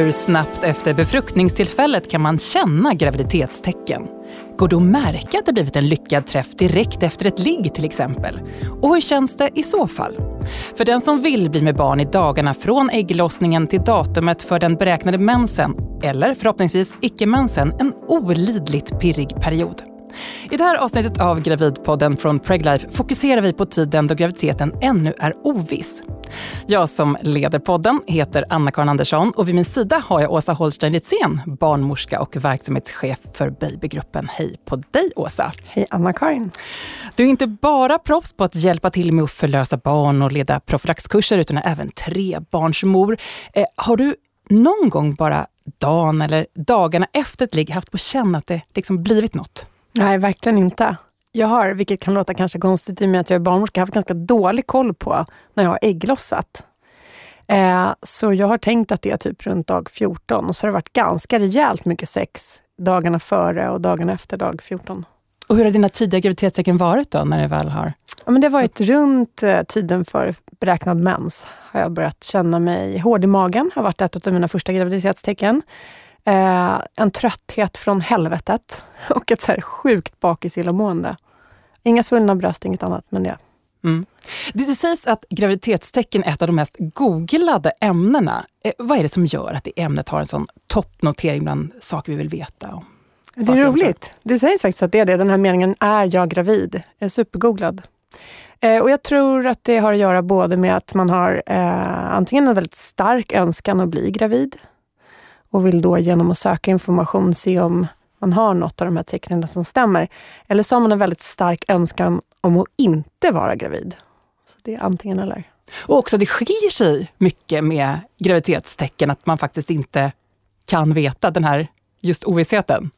Hur snabbt efter befruktningstillfället kan man känna graviditetstecken? Går det att märka att det blivit en lyckad träff direkt efter ett ligg till exempel? Och hur känns det i så fall? För den som vill bli med barn i dagarna från ägglossningen till datumet för den beräknade mensen, eller förhoppningsvis icke-mensen, en olidligt pirrig period. I det här avsnittet av Gravidpodden från Preglife fokuserar vi på tiden då graviditeten ännu är oviss. Jag som leder podden heter Anna-Karin Andersson och vid min sida har jag Åsa Holstein Litzén, barnmorska och verksamhetschef för Babygruppen. Hej på dig Åsa! Hej Anna-Karin! Du är inte bara proffs på att hjälpa till med att förlösa barn och leda profylaxkurser utan är även trebarnsmor. Eh, har du någon gång bara dagen eller dagarna efter ett ligg haft på känn att det liksom blivit något? Nej, verkligen inte. Jag har, vilket kan låta kanske konstigt i och med att jag är barnmorska, haft ganska dålig koll på när jag har ägglossat. Eh, så jag har tänkt att det är typ runt dag 14 och så har det varit ganska rejält mycket sex dagarna före och dagarna efter dag 14. Och hur har dina tidiga graviditetstecken varit då, när det väl har... Ja, men det har varit runt eh, tiden för beräknad mens. Har jag börjat känna mig hård i magen. har varit ett av mina första graviditetstecken. Eh, en trötthet från helvetet och ett så här sjukt bakisillamående. Inga svullna bröst, inget annat, men det. Mm. Det sägs att graviditetstecken är ett av de mest googlade ämnena. Eh, vad är det som gör att det ämnet har en sån toppnotering bland saker vi vill veta? Om det är roligt. Det sägs faktiskt att det är det. Den här meningen, är jag gravid? är supergooglad. Eh, och jag tror att det har att göra både med att man har eh, antingen en väldigt stark önskan att bli gravid och vill då genom att söka information se om man har något av de här tecknen som stämmer. Eller så har man en väldigt stark önskan om att inte vara gravid. Så det är antingen eller. Och också det skiljer sig mycket med graviditetstecken, att man faktiskt inte kan veta den här just ovissheten.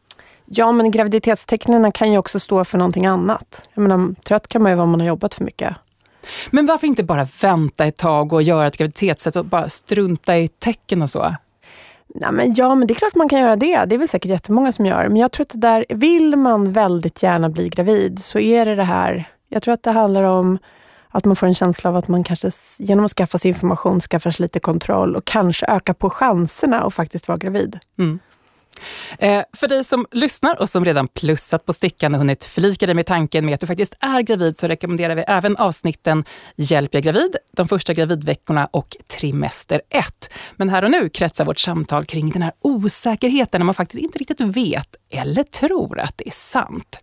Ja, men graviditetstecknen kan ju också stå för någonting annat. Jag menar, trött kan man ju vara om man har jobbat för mycket. Men varför inte bara vänta ett tag och göra ett graviditetstest och bara strunta i tecken och så? Nej, men ja, men det är klart man kan göra det. Det är väl säkert jättemånga som gör. Men jag tror att det där, vill man väldigt gärna bli gravid så är det det här. Jag tror att det handlar om att man får en känsla av att man kanske genom att skaffa sig information skaffar sig lite kontroll och kanske ökar på chanserna att faktiskt vara gravid. Mm. Eh, för dig som lyssnar och som redan plussat på stickan och hunnit förlika dig med tanken med att du faktiskt är gravid så rekommenderar vi även avsnitten Hjälp jag gravid, de första gravidveckorna och Trimester 1. Men här och nu kretsar vårt samtal kring den här osäkerheten när man faktiskt inte riktigt vet eller tror att det är sant.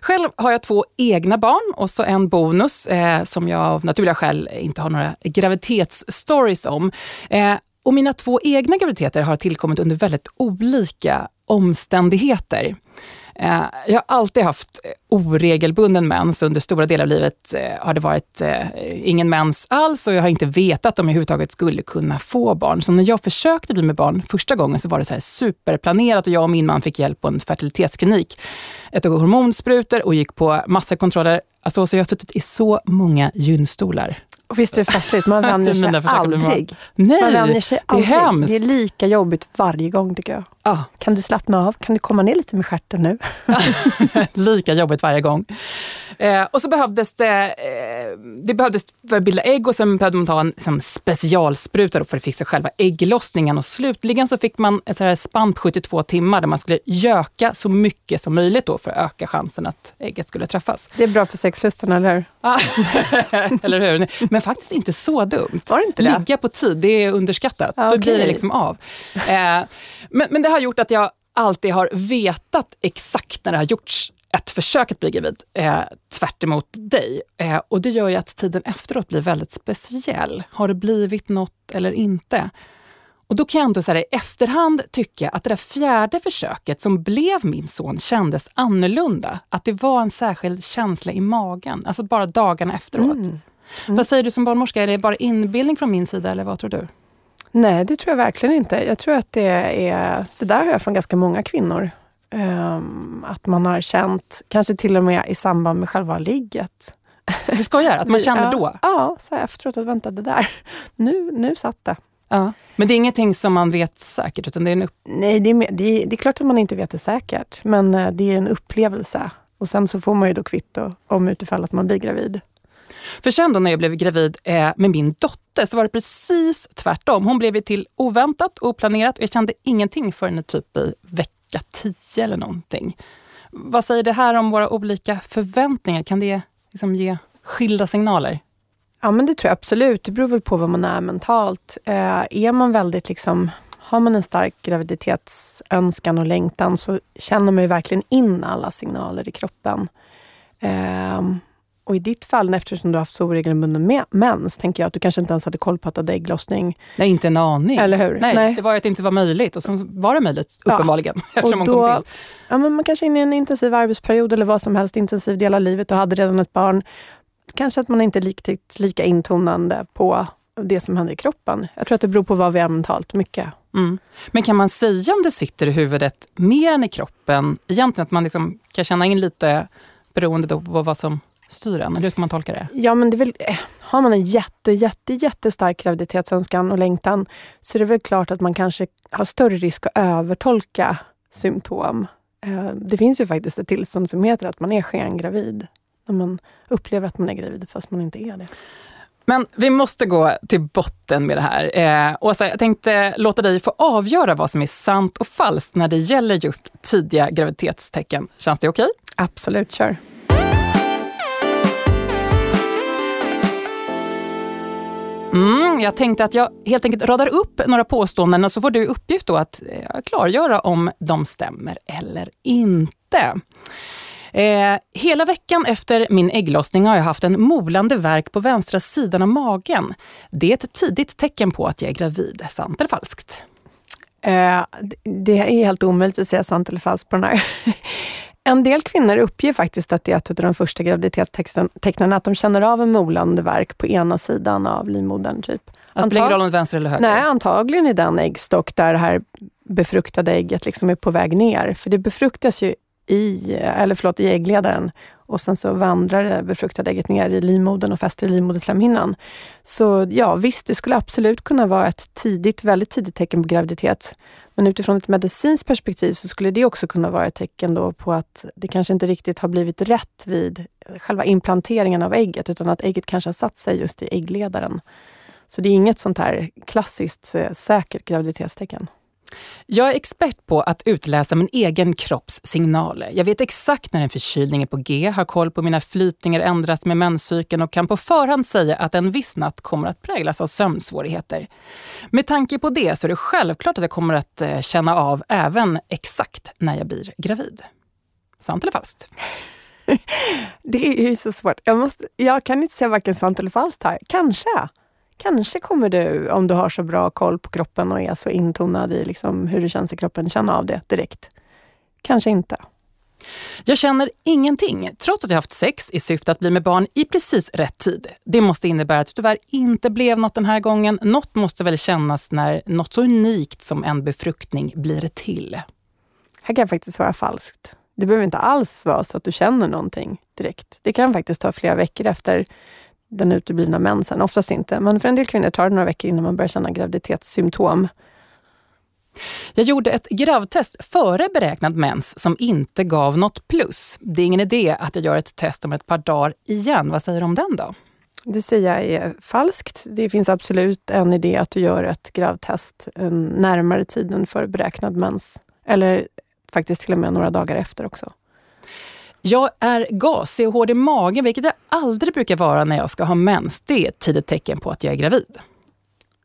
Själv har jag två egna barn och så en bonus eh, som jag av naturliga skäl inte har några graviditetsstories om. Eh, och mina två egna graviditeter har tillkommit under väldigt olika omständigheter. Eh, jag har alltid haft oregelbunden mens. Under stora delar av livet eh, har det varit eh, ingen mens alls och jag har inte vetat om jag överhuvudtaget skulle kunna få barn. Så när jag försökte bli med barn första gången så var det så superplanerat och jag och min man fick hjälp på en fertilitetsklinik. Jag tog hormonsprutor och gick på massa kontroller. Alltså, så jag har suttit i så många gynstolar. Och visst är det festligt, man vänjer sig aldrig. Nej, man vänjer sig aldrig. det är hemskt. Det är lika jobbigt varje gång tycker jag. Ah. Kan du slappna av? Kan du komma ner lite med stjärten nu? lika jobbigt varje gång. Eh, och så behövdes det, eh, det behövdes för att bilda ägg och sen behövde man ta en liksom, specialspruta för att fixa själva ägglossningen. Och slutligen så fick man ett här spann på 72 timmar där man skulle göka så mycket som möjligt då för att öka chansen att ägget skulle träffas. Det är bra för sexlusten, eller hur? eller hur? Men faktiskt inte så dumt. Var det inte det? Ligga på tid, det är underskattat. Ah, Då blir det liksom av. Eh, men, men det har gjort att jag alltid har vetat exakt när det har gjorts ett försök att bli gravid, eh, tvärt dig. Eh, och det gör ju att tiden efteråt blir väldigt speciell. Har det blivit något eller inte? Och då kan jag ändå så här, i efterhand tycka att det där fjärde försöket som blev min son kändes annorlunda. Att det var en särskild känsla i magen, alltså bara dagarna efteråt. Mm. Mm. Vad säger du som barnmorska? Är det bara inbildning från min sida eller vad tror du? Nej, det tror jag verkligen inte. Jag tror att det är... Det där har jag från ganska många kvinnor. Um, att man har känt, kanske till och med i samband med själva ligget. Du skojar? Att man känner då? Ja, så efteråt att vänta, det där, nu, nu satt det. Ja. Men det är ingenting som man vet säkert? Utan det är en upp... Nej, det är, det, är, det är klart att man inte vet det säkert. Men eh, det är en upplevelse. Och sen så får man ju då kvitto om utifall att man blir gravid. För sen då när jag blev gravid eh, med min dotter så var det precis tvärtom. Hon blev till oväntat och oplanerat och jag kände ingenting förrän typ i vecka 10 eller någonting. Vad säger det här om våra olika förväntningar? Kan det liksom ge skilda signaler? Ja, men det tror jag absolut. Det beror väl på vad man är mentalt. Eh, är man väldigt liksom har man en stark graviditetsönskan och längtan så känner man ju verkligen in alla signaler i kroppen. Eh, och i ditt fall, eftersom du har haft så oregelbunden mens, tänker jag att du kanske inte ens hade koll på att du hade ägglossning. Nej, inte en aning. Eller hur? Nej, Nej. det var ju att det inte var möjligt och så var det möjligt, uppenbarligen. Ja. eftersom då, man kom till. Ja, men man kanske är inne i en intensiv arbetsperiod eller vad som helst, intensiv del av livet och hade redan ett barn. Kanske att man inte är riktigt lika intonande på det som händer i kroppen. Jag tror att det beror på vad vi är mentalt, mycket. Mm. Men kan man säga om det sitter i huvudet mer än i kroppen? Egentligen att man liksom kan känna in lite beroende på vad som styr en? Eller hur ska man tolka det? Ja, men det väl, eh, har man en jätte, jätte, jättestark graviditetsönskan och längtan så är det väl klart att man kanske har större risk att övertolka symptom. Eh, det finns ju faktiskt ett tillstånd som heter att man är skengravid. När man upplever att man är gravid fast man inte är det. Men vi måste gå till botten med det här. Eh, Åsa, jag tänkte låta dig få avgöra vad som är sant och falskt när det gäller just tidiga graviditetstecken. Känns det okej? Okay? Absolut, kör. Mm, jag tänkte att jag helt enkelt radar upp några påståenden och så får du uppgift då att eh, klargöra om de stämmer eller inte. Eh, hela veckan efter min ägglossning har jag haft en molande verk på vänstra sidan av magen. Det är ett tidigt tecken på att jag är gravid. Sant eller falskt? Eh, det är helt omöjligt att säga sant eller falskt på den här. En del kvinnor uppger faktiskt att det är ett av de första graviditetstecknen, att de känner av en molande verk på ena sidan av livmodern. Typ. Att det spelar ingen roll om det är vänster eller höger? Nej, antagligen i den äggstock där det här befruktade ägget liksom är på väg ner. För det befruktas ju i, eller förlåt, i äggledaren och sen så vandrar det befruktade ägget ner i livmodern och fäster i livmoderslemhinnan. Så ja, visst, det skulle absolut kunna vara ett tidigt, väldigt tidigt tecken på graviditet. Men utifrån ett medicinskt perspektiv så skulle det också kunna vara ett tecken då på att det kanske inte riktigt har blivit rätt vid själva implanteringen av ägget, utan att ägget kanske har satt sig just i äggledaren. Så det är inget sånt här klassiskt eh, säkert graviditetstecken. Jag är expert på att utläsa min egen kropps signaler. Jag vet exakt när en förkylning är på G, har koll på mina flytningar ändras med menscykeln och kan på förhand säga att en viss natt kommer att präglas av sömnsvårigheter. Med tanke på det så är det självklart att jag kommer att eh, känna av även exakt när jag blir gravid. Sant eller falskt? det är ju så svårt. Jag, måste, jag kan inte säga varken sant eller falskt här. Kanske. Kanske kommer du, om du har så bra koll på kroppen och är så intonad i liksom hur det känns i kroppen, känna av det direkt. Kanske inte. Jag känner ingenting, trots att jag haft sex i syfte att bli med barn i precis rätt tid. Det måste innebära att det tyvärr inte blev något den här gången. Något måste väl kännas när något så unikt som en befruktning blir till. Här kan jag faktiskt svara falskt. Det behöver inte alls vara så att du känner någonting direkt. Det kan faktiskt ta flera veckor efter den uteblivna mensen. Oftast inte, men för en del kvinnor tar det några veckor innan man börjar känna graviditetssymptom. Jag gjorde ett gravtest före beräknad mens som inte gav något plus. Det är ingen idé att jag gör ett test om ett par dagar igen. Vad säger du om den då? Det säger jag är falskt. Det finns absolut en idé att du gör ett gravtest närmare tiden för beräknad mens. Eller faktiskt till och med några dagar efter också. Jag är gasig och hård i magen, vilket jag aldrig brukar vara när jag ska ha mens. Det är ett tidigt tecken på att jag är gravid.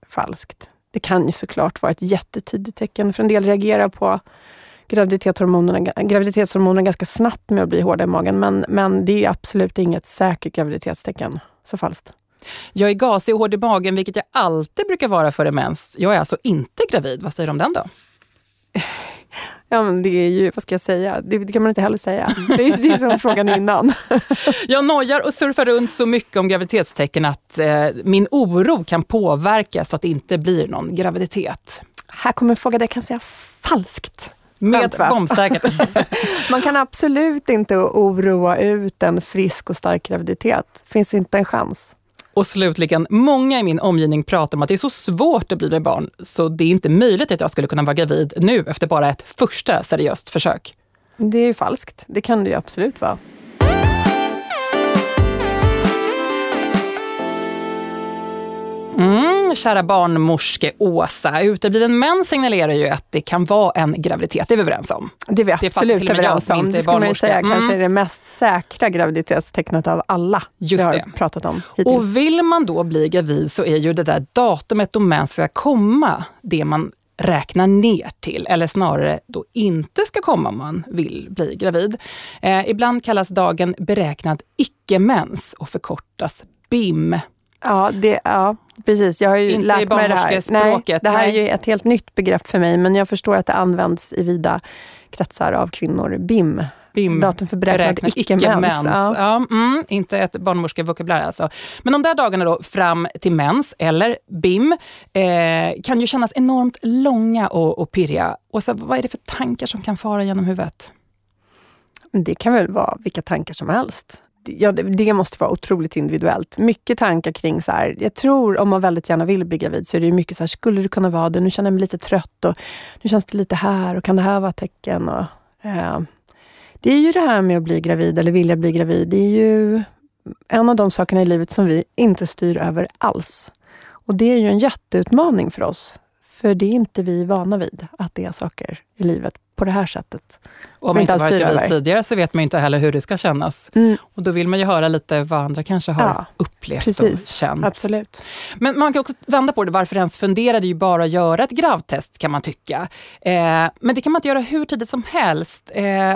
Falskt. Det kan ju såklart vara ett jättetidigt tecken. För en del reagerar på graviditetshormonerna, graviditetshormonerna ganska snabbt med att bli hårda i magen. Men, men det är absolut inget säkert graviditetstecken. Så falskt. Jag är gasig och hård i magen, vilket jag alltid brukar vara före mens. Jag är alltså inte gravid. Vad säger du om den då? Ja, men det är ju, vad ska jag säga? Det, det kan man inte heller säga. Det är, det är som frågan innan. jag nojar och surfar runt så mycket om graviditetstecken att eh, min oro kan påverka så att det inte blir någon graviditet. Här kommer en fråga där jag kan säga falskt. Med bombsäkert. man kan absolut inte oroa ut en frisk och stark graviditet. finns inte en chans. Och slutligen, många i min omgivning pratar om att det är så svårt att bli med barn, så det är inte möjligt att jag skulle kunna vara gravid nu efter bara ett första seriöst försök. Det är ju falskt. Det kan det ju absolut vara. Kära barnmorske Åsa, utebliven mens signalerar ju att det kan vara en graviditet, det är vi överens om. Det är vi absolut jag överens om. Det ska man säga Mm. kanske är det mest säkra graviditetstecknet av alla Just vi har det. pratat om hittills. Och vill man då bli gravid så är ju det där datumet då mens ska komma det man räknar ner till, eller snarare då inte ska komma om man vill bli gravid. Eh, ibland kallas dagen beräknad icke-mens och förkortas BIM. Ja, det, ja, precis. Jag har ju Inte lärt mig det här. Nej, det här är ju ett helt nytt begrepp för mig, men jag förstår att det används i vida kretsar av kvinnor. BIM, BIM. datum för beräknad icke-mens. icke-mens. Ja. Ja, mm, inte ett barnmorskevokabulär alltså. Men de där dagarna då fram till mens, eller BIM, eh, kan ju kännas enormt långa och, och pirriga. Och så, vad är det för tankar som kan fara genom huvudet? Det kan väl vara vilka tankar som helst. Ja, det, måste vara otroligt individuellt. Mycket tankar kring så här, jag tror om man väldigt gärna vill bli gravid så är det ju mycket så här, skulle du kunna vara det? Nu känner jag mig lite trött och nu känns det lite här och kan det här vara ett tecken? Och, eh, det är ju det här med att bli gravid eller vilja bli gravid. Det är ju en av de sakerna i livet som vi inte styr över alls. Och det är ju en jätteutmaning för oss. För det är inte vi vana vid, att det är saker i livet på det här sättet. Och om man inte alls varit gravid tidigare så vet man ju inte heller hur det ska kännas. Mm, Och då vill man ju höra lite vad andra kanske har Ja, upplevt precis. och känt. absolut. Men man kan också vända på det, varför ens fundera? Det är ju bara att göra ett gravtest kan man tycka. Eh, men det kan man inte göra hur tidigt som helst. Eh,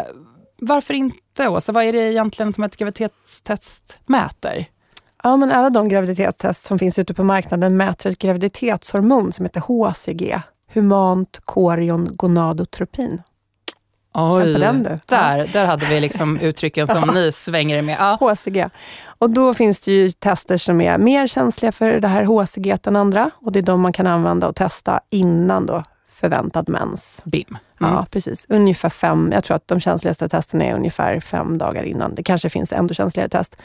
varför inte Åsa? Vad är det egentligen som ett graviditetstest mäter? Ja, men alla de graviditetstest som finns ute på marknaden mäter ett graviditetshormon som heter HCG. Humant chorion gonadotropin. Känn på den du. Där, där hade vi liksom uttrycken som ni svänger er med. Ja. HCG. Och då finns det ju tester som är mer känsliga för det här HCG än andra. Och det är de man kan använda och testa innan då förväntad mens. BIM. Mm. Ja, precis. Ungefär fem, jag tror att de känsligaste testerna är ungefär fem dagar innan. Det kanske finns ändå känsligare test.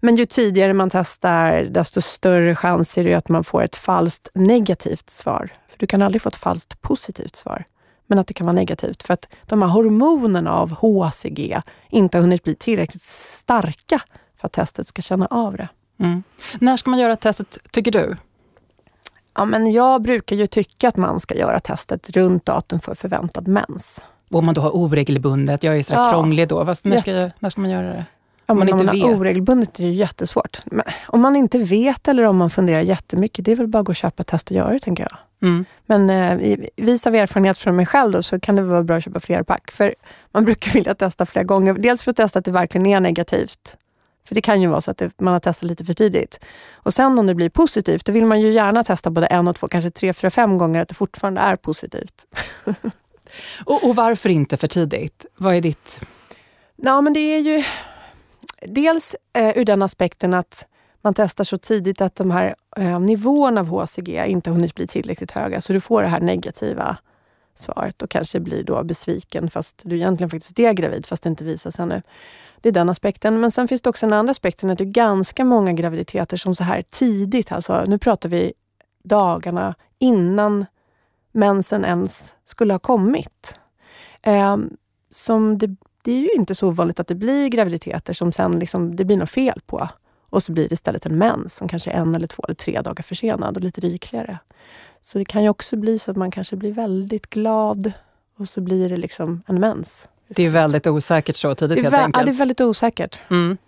Men ju tidigare man testar, desto större chans är det att man får ett falskt negativt svar. För du kan aldrig få ett falskt positivt svar. Men att det kan vara negativt för att de här hormonerna av HCG inte har hunnit bli tillräckligt starka för att testet ska känna av det. Mm. När ska man göra testet, tycker du? Ja, men jag brukar ju tycka att man ska göra testet runt datum för förväntad mens. Om man då har oregelbundet, jag är så här Ja. krånglig då. Vad, när, ska jag, när ska man göra det? Om man inte man har vet. oregelbundet är det jättesvårt. Men om man inte vet eller om man funderar jättemycket, det är väl bara att gå och köpa ett test och göra det, tänker jag. Mm. Men eh, vis av erfarenhet från mig själv då, så kan det vara bra att köpa fler pack. För man brukar vilja testa flera gånger. Dels för att testa att det verkligen är negativt. För det kan ju vara så att det, man har testat lite för tidigt. Och sen om det blir positivt, då vill man ju gärna testa både en och två, kanske tre, fyra, fem gånger att det fortfarande är positivt. Och, och varför inte för tidigt? Vad är ditt... Ja, men det är ju dels eh, ur den aspekten att man testar så tidigt att de här eh, nivåerna av HCG inte hunnit bli tillräckligt höga. Så du får det här negativa svaret och kanske blir då besviken fast du egentligen faktiskt är gravid fast det inte visar sig ännu. Det är den aspekten. Men sen finns det också den andra aspekten att det är ganska många graviditeter som så här tidigt, alltså nu pratar vi dagarna innan mensen ens skulle ha kommit. Eh, som det, det är ju inte så vanligt att det blir graviditeter som sen liksom, det blir något fel på. Och så blir det istället en mens som kanske är en eller två eller tre dagar försenad och lite rikligare. Så det kan ju också bli så att man kanske blir väldigt glad och så blir det liksom en mens. Det är väldigt osäkert så tidigt helt vä- ja, enkelt. det är väldigt osäkert. Mm.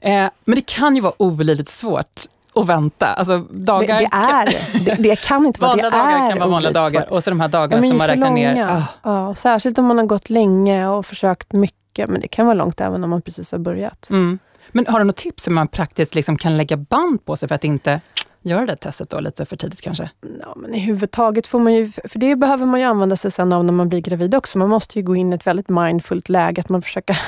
Eh, men det kan ju vara olidligt svårt att vänta. Alltså, Det, dagar det, är, det, det kan inte vara, vanliga det dagar kan vara vanliga dagar. Och så de här dagarna är som man räknar ner. långa. Ah, Ja, särskilt om man har gått länge och försökt mycket. Men det kan vara långt även om man precis har börjat. mm. Men har du något tips hur man praktiskt liksom kan lägga band på sig för att inte göra det testet då lite för tidigt kanske? Ja, men I huvudtaget får man ju, för det behöver man ju använda sig sen av när man blir gravid också. Man måste ju gå in i ett väldigt mindfullt läge, att man försöker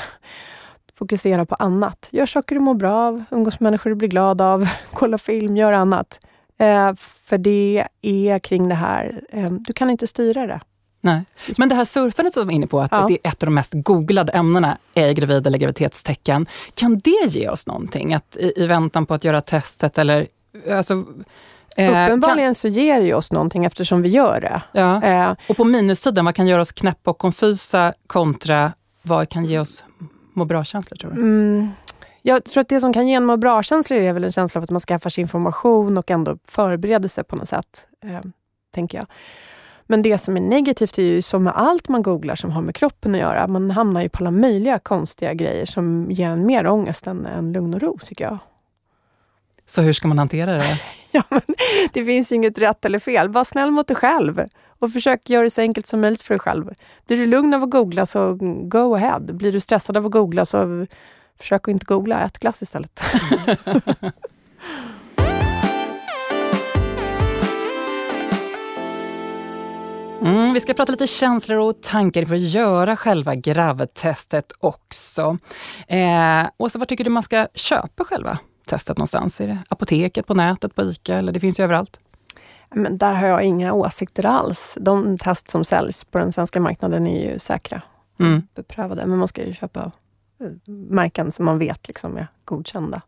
fokusera på annat. Gör saker du mår bra av, umgås med människor du blir glad av, kolla film, gör annat. Eh, för det är kring det här, eh, du kan inte styra det. Nej. Men det här surfandet som vi var inne på, att Ja. det är ett av de mest googlade ämnena, är gravid eller graviditetstecken. Kan det ge oss någonting? Att i, i väntan på att göra testet eller... Alltså, eh, Uppenbarligen så ger det oss någonting eftersom vi gör det. Kan, ja. Eh, Och på minussidan, vad kan göra oss knäppa och konfusa kontra vad kan ge oss må bra-känslor tror du? Mm, Jag tror att det som kan ge en må bra-känsla är väl en känsla av att man skaffar sig information och ändå förbereder sig på något sätt. Eh, tänker jag. Men det som är negativt är ju som med allt man googlar som har med kroppen att göra. Man hamnar ju på alla möjliga konstiga grejer som ger en mer ångest än, än lugn och ro, tycker jag. Så hur ska man hantera det? ja, men det finns ju inget rätt eller fel. Var snäll mot dig själv och försök göra det så enkelt som möjligt för dig själv. Blir du lugn av att googla så go ahead. Blir du stressad av att googla så försök att inte googla. Ät glass istället. Mm, vi ska prata lite känslor och tankar för att göra själva gravtestet också. Eh, Åsa, var tycker du man ska köpa själva testet någonstans? Är det apoteket, på nätet, på ICA eller det finns ju överallt? Men där har jag inga åsikter alls. De test som säljs på den svenska marknaden är ju säkra. Mm. Beprövade. Men man ska ju köpa eh, märken som man vet liksom är godkända.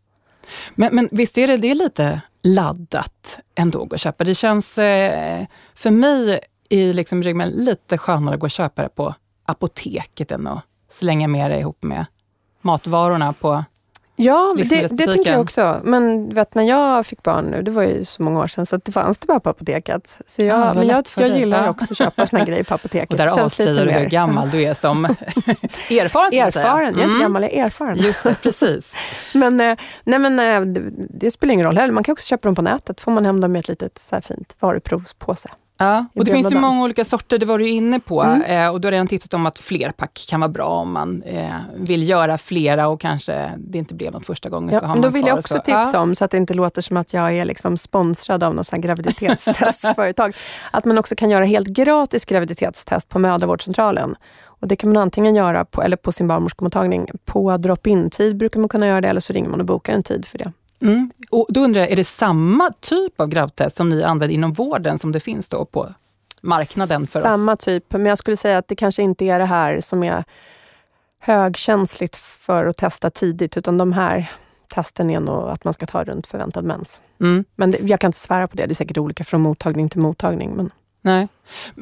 Men, men visst är det, det är lite laddat ändå att köpa? Det känns, eh, för mig i liksom ryggen lite skönare att gå och köpa det på apoteket än att slänga med det ihop med matvarorna på Ja, det, det tänker jag också. Men vet, när jag fick barn nu, det var ju så många år sedan, så det fanns det bara på apoteket. Så jag, ja, men jag, jag gillar också att köpa såna grejer på apoteket. Och där avslöjar du hur gammal du är som erfaren. Erfaren, jag är inte mm. gammal, jag är erfaren. Just det, precis. men, eh, nej, men eh, det, det, spelar ingen roll heller. Man kan också köpa dem på nätet. får man hem dem med ett litet så fint varuprovspåse. Ja, och det finns ju många olika sorter, det var du inne på. Mm. Eh, och du har redan tipsat om att flerpack kan vara bra om man eh, vill göra flera och kanske det inte blev något första gången. Ja, så har men då vill jag också så. tipsa ja. om, så att det inte låter som att jag är liksom sponsrad av något graviditetstestföretag, att man också kan göra helt gratis graviditetstest på mödravårdscentralen. Och det kan man antingen göra på, eller på sin barnmorskemottagning. På drop-in-tid brukar man kunna göra det, eller så ringer man och bokar en tid för det. Mm. Och då undrar jag, är det samma typ av gravtest som ni använder inom vården som det finns då på marknaden för samma oss? Samma typ, men jag skulle säga att det kanske inte är det här som är högkänsligt för att testa tidigt, utan de här testen är nog att man ska ta runt förväntad mens. Mm. Men det, jag kan inte svära på det, det är säkert olika från mottagning till mottagning. Men... Nej.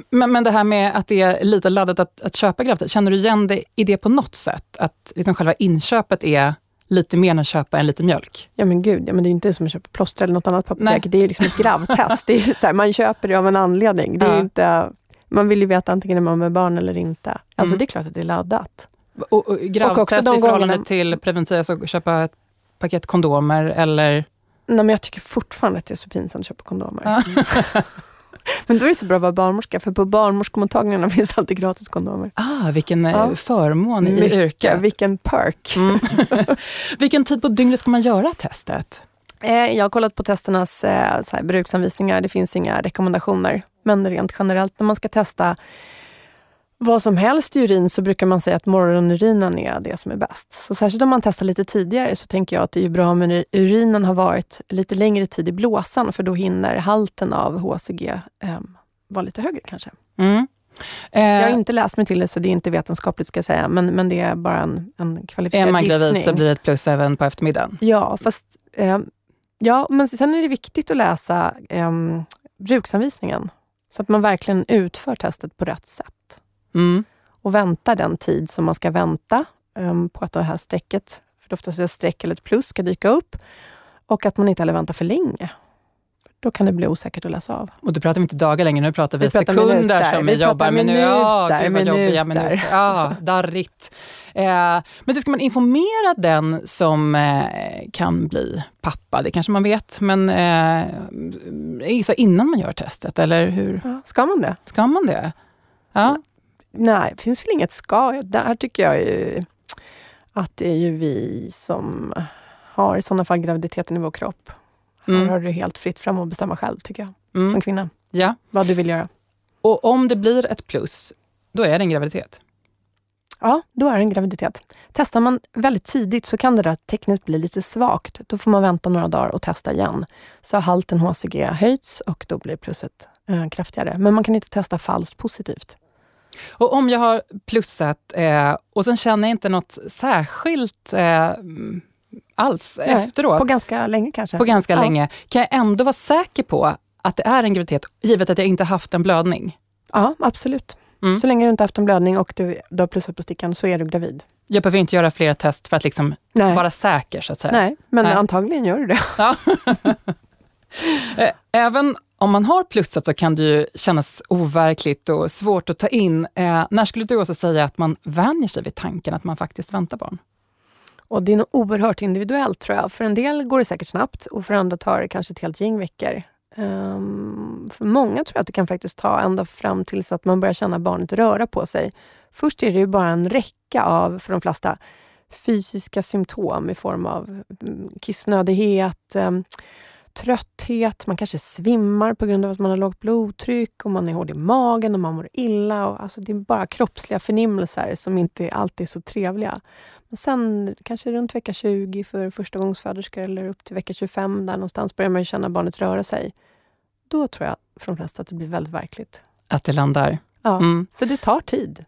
Men, men det här med att det är lite laddat att, att köpa gravtest, känner du igen det i det på något sätt? Att liksom själva inköpet är lite mer än att köpa en liter mjölk. Ja men gud, ja, men det är inte som att köpa plåster eller något annat på apoteket. Det är liksom ett gravtest. det är så här, man köper det av en anledning. Det är ja. inte, man vill ju veta antingen är man med barn eller inte. Alltså mm. det är klart att det är laddat. Och, och gravtest och i förhållande gångerna... till preventiva, alltså köpa ett paket kondomer eller? Nej men jag tycker fortfarande att det är så pinsamt att köpa kondomer. Ja. Men då är det så bra att vara barnmorska, för på barnmorskemottagningarna finns alltid gratis kondomer. Ah, vilken eh, ja. förmån i Mycket, yrket. Vilken perk. Mm. vilken tid på dygnet ska man göra testet? Eh, jag har kollat på testernas eh, bruksanvisningar. Det finns inga rekommendationer. Men rent generellt när man ska testa vad som helst i urin så brukar man säga att morgonurinen är det som är bäst. Så särskilt om man testar lite tidigare så tänker jag att det är bra om urinen har varit lite längre tid i blåsan för då hinner halten av HCG eh, vara lite högre kanske. Mm. Eh, jag har inte läst mig till det så det är inte vetenskapligt ska jag säga men, men det är bara en, en kvalificerad Är man gravid så blir det ett plus även på eftermiddagen? Ja, fast eh, ja, men sen är det viktigt att läsa eh, bruksanvisningen så att man verkligen utför testet på rätt sätt. Mm. Och väntar den tid som man ska vänta um, på att det här strecket, för det oftast är ett streck eller ett plus, ska dyka upp. Och att man inte heller väntar för länge. Då kan det bli osäkert att läsa av. Och då pratar vi inte dagar längre, nu pratar vi, vi pratar sekunder minuter. som vi, vi jobbar med nu. Ja, gud vad jobbiga minuter. Ja, darrigt. Eh, men då ska man informera den som eh, kan bli pappa, det kanske man vet, men eh, innan man gör testet, eller hur? Ja, ska man det? Ska man det? Ja. Nej, det finns väl inget ska. Där tycker jag ju att det är ju vi som har i sådana fall graviditeten i vår kropp. Mm. Här har du helt fritt fram att bestämma själv, tycker jag, mm. som kvinna. Ja. Vad du vill göra. Och om det blir ett plus, då är det en graviditet? Ja, då är det en graviditet. Testar man väldigt tidigt så kan det där tecknet bli lite svagt. Då får man vänta några dagar och testa igen. Så har halten HCG höjts och då blir plusset eh, kraftigare. Men man kan inte testa falskt positivt. Och om jag har plussat eh, och sen känner jag inte något särskilt eh, alls Nej, efteråt. På ganska länge kanske. På ganska ja. länge. Kan jag ändå vara säker på att det är en graviditet, givet att jag inte haft en blödning? Ja, absolut. Mm. Så länge du inte haft en blödning och du, du har plussat på stickan så är du gravid. Jag behöver inte göra flera test för att liksom vara säker så att säga. Nej, men Nej. antagligen gör du det. Ja. Eh, även om man har plussat så kan det ju kännas overkligt och svårt att ta in. Eh, när skulle du också säga att man vänjer sig vid tanken att man faktiskt väntar barn? Och det är nog oerhört individuellt tror jag. För en del går det säkert snabbt och för andra tar det kanske ett helt gäng veckor. Um, för många tror jag att det kan faktiskt ta ända fram tills att man börjar känna barnet röra på sig. Först är det ju bara en räcka av, för de flesta, fysiska symptom i form av mm, kissnödighet, um, trötthet, man kanske svimmar på grund av att man har lågt blodtryck och man är hård i magen och man mår illa. Och, alltså, det är bara kroppsliga förnimmelser som inte alltid är så trevliga. Men sen kanske runt vecka 20 för förstagångsföderskor eller upp till vecka 25, där någonstans börjar man känna barnet röra sig. Då tror jag för de flesta att det blir väldigt verkligt. Att det landar? Ja, mm. så det tar tid.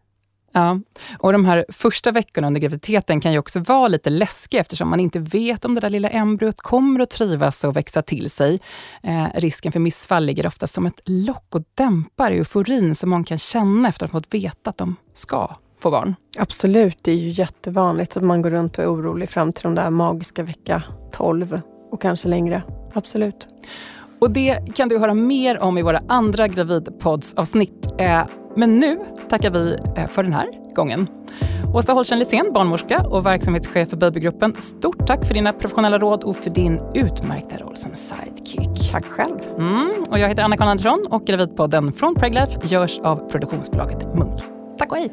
Ja, och de här första veckorna under graviditeten kan ju också vara lite läskiga eftersom man inte vet om det där lilla embryot kommer att trivas och växa till sig. Eh, risken för missfall ligger ofta som ett lock och dämpar euforin som man kan känna efter att ha fått veta att de ska få barn. Absolut, det är ju jättevanligt att man går runt och är orolig fram till de där magiska vecka 12 och kanske längre. Absolut. Och det kan du höra mer om i våra andra gravidpods-avsnitt. Eh, men nu tackar vi eh, för den här gången. Åsa Holchen Lisén, barnmorska och verksamhetschef för Babygruppen. Stort tack för dina professionella råd och för din utmärkta roll som sidekick. Tack själv. Mm, och jag heter Anna Karl Andersson och Gravidpodden från Preglife görs av produktionsbolaget Munk. Tack och hej!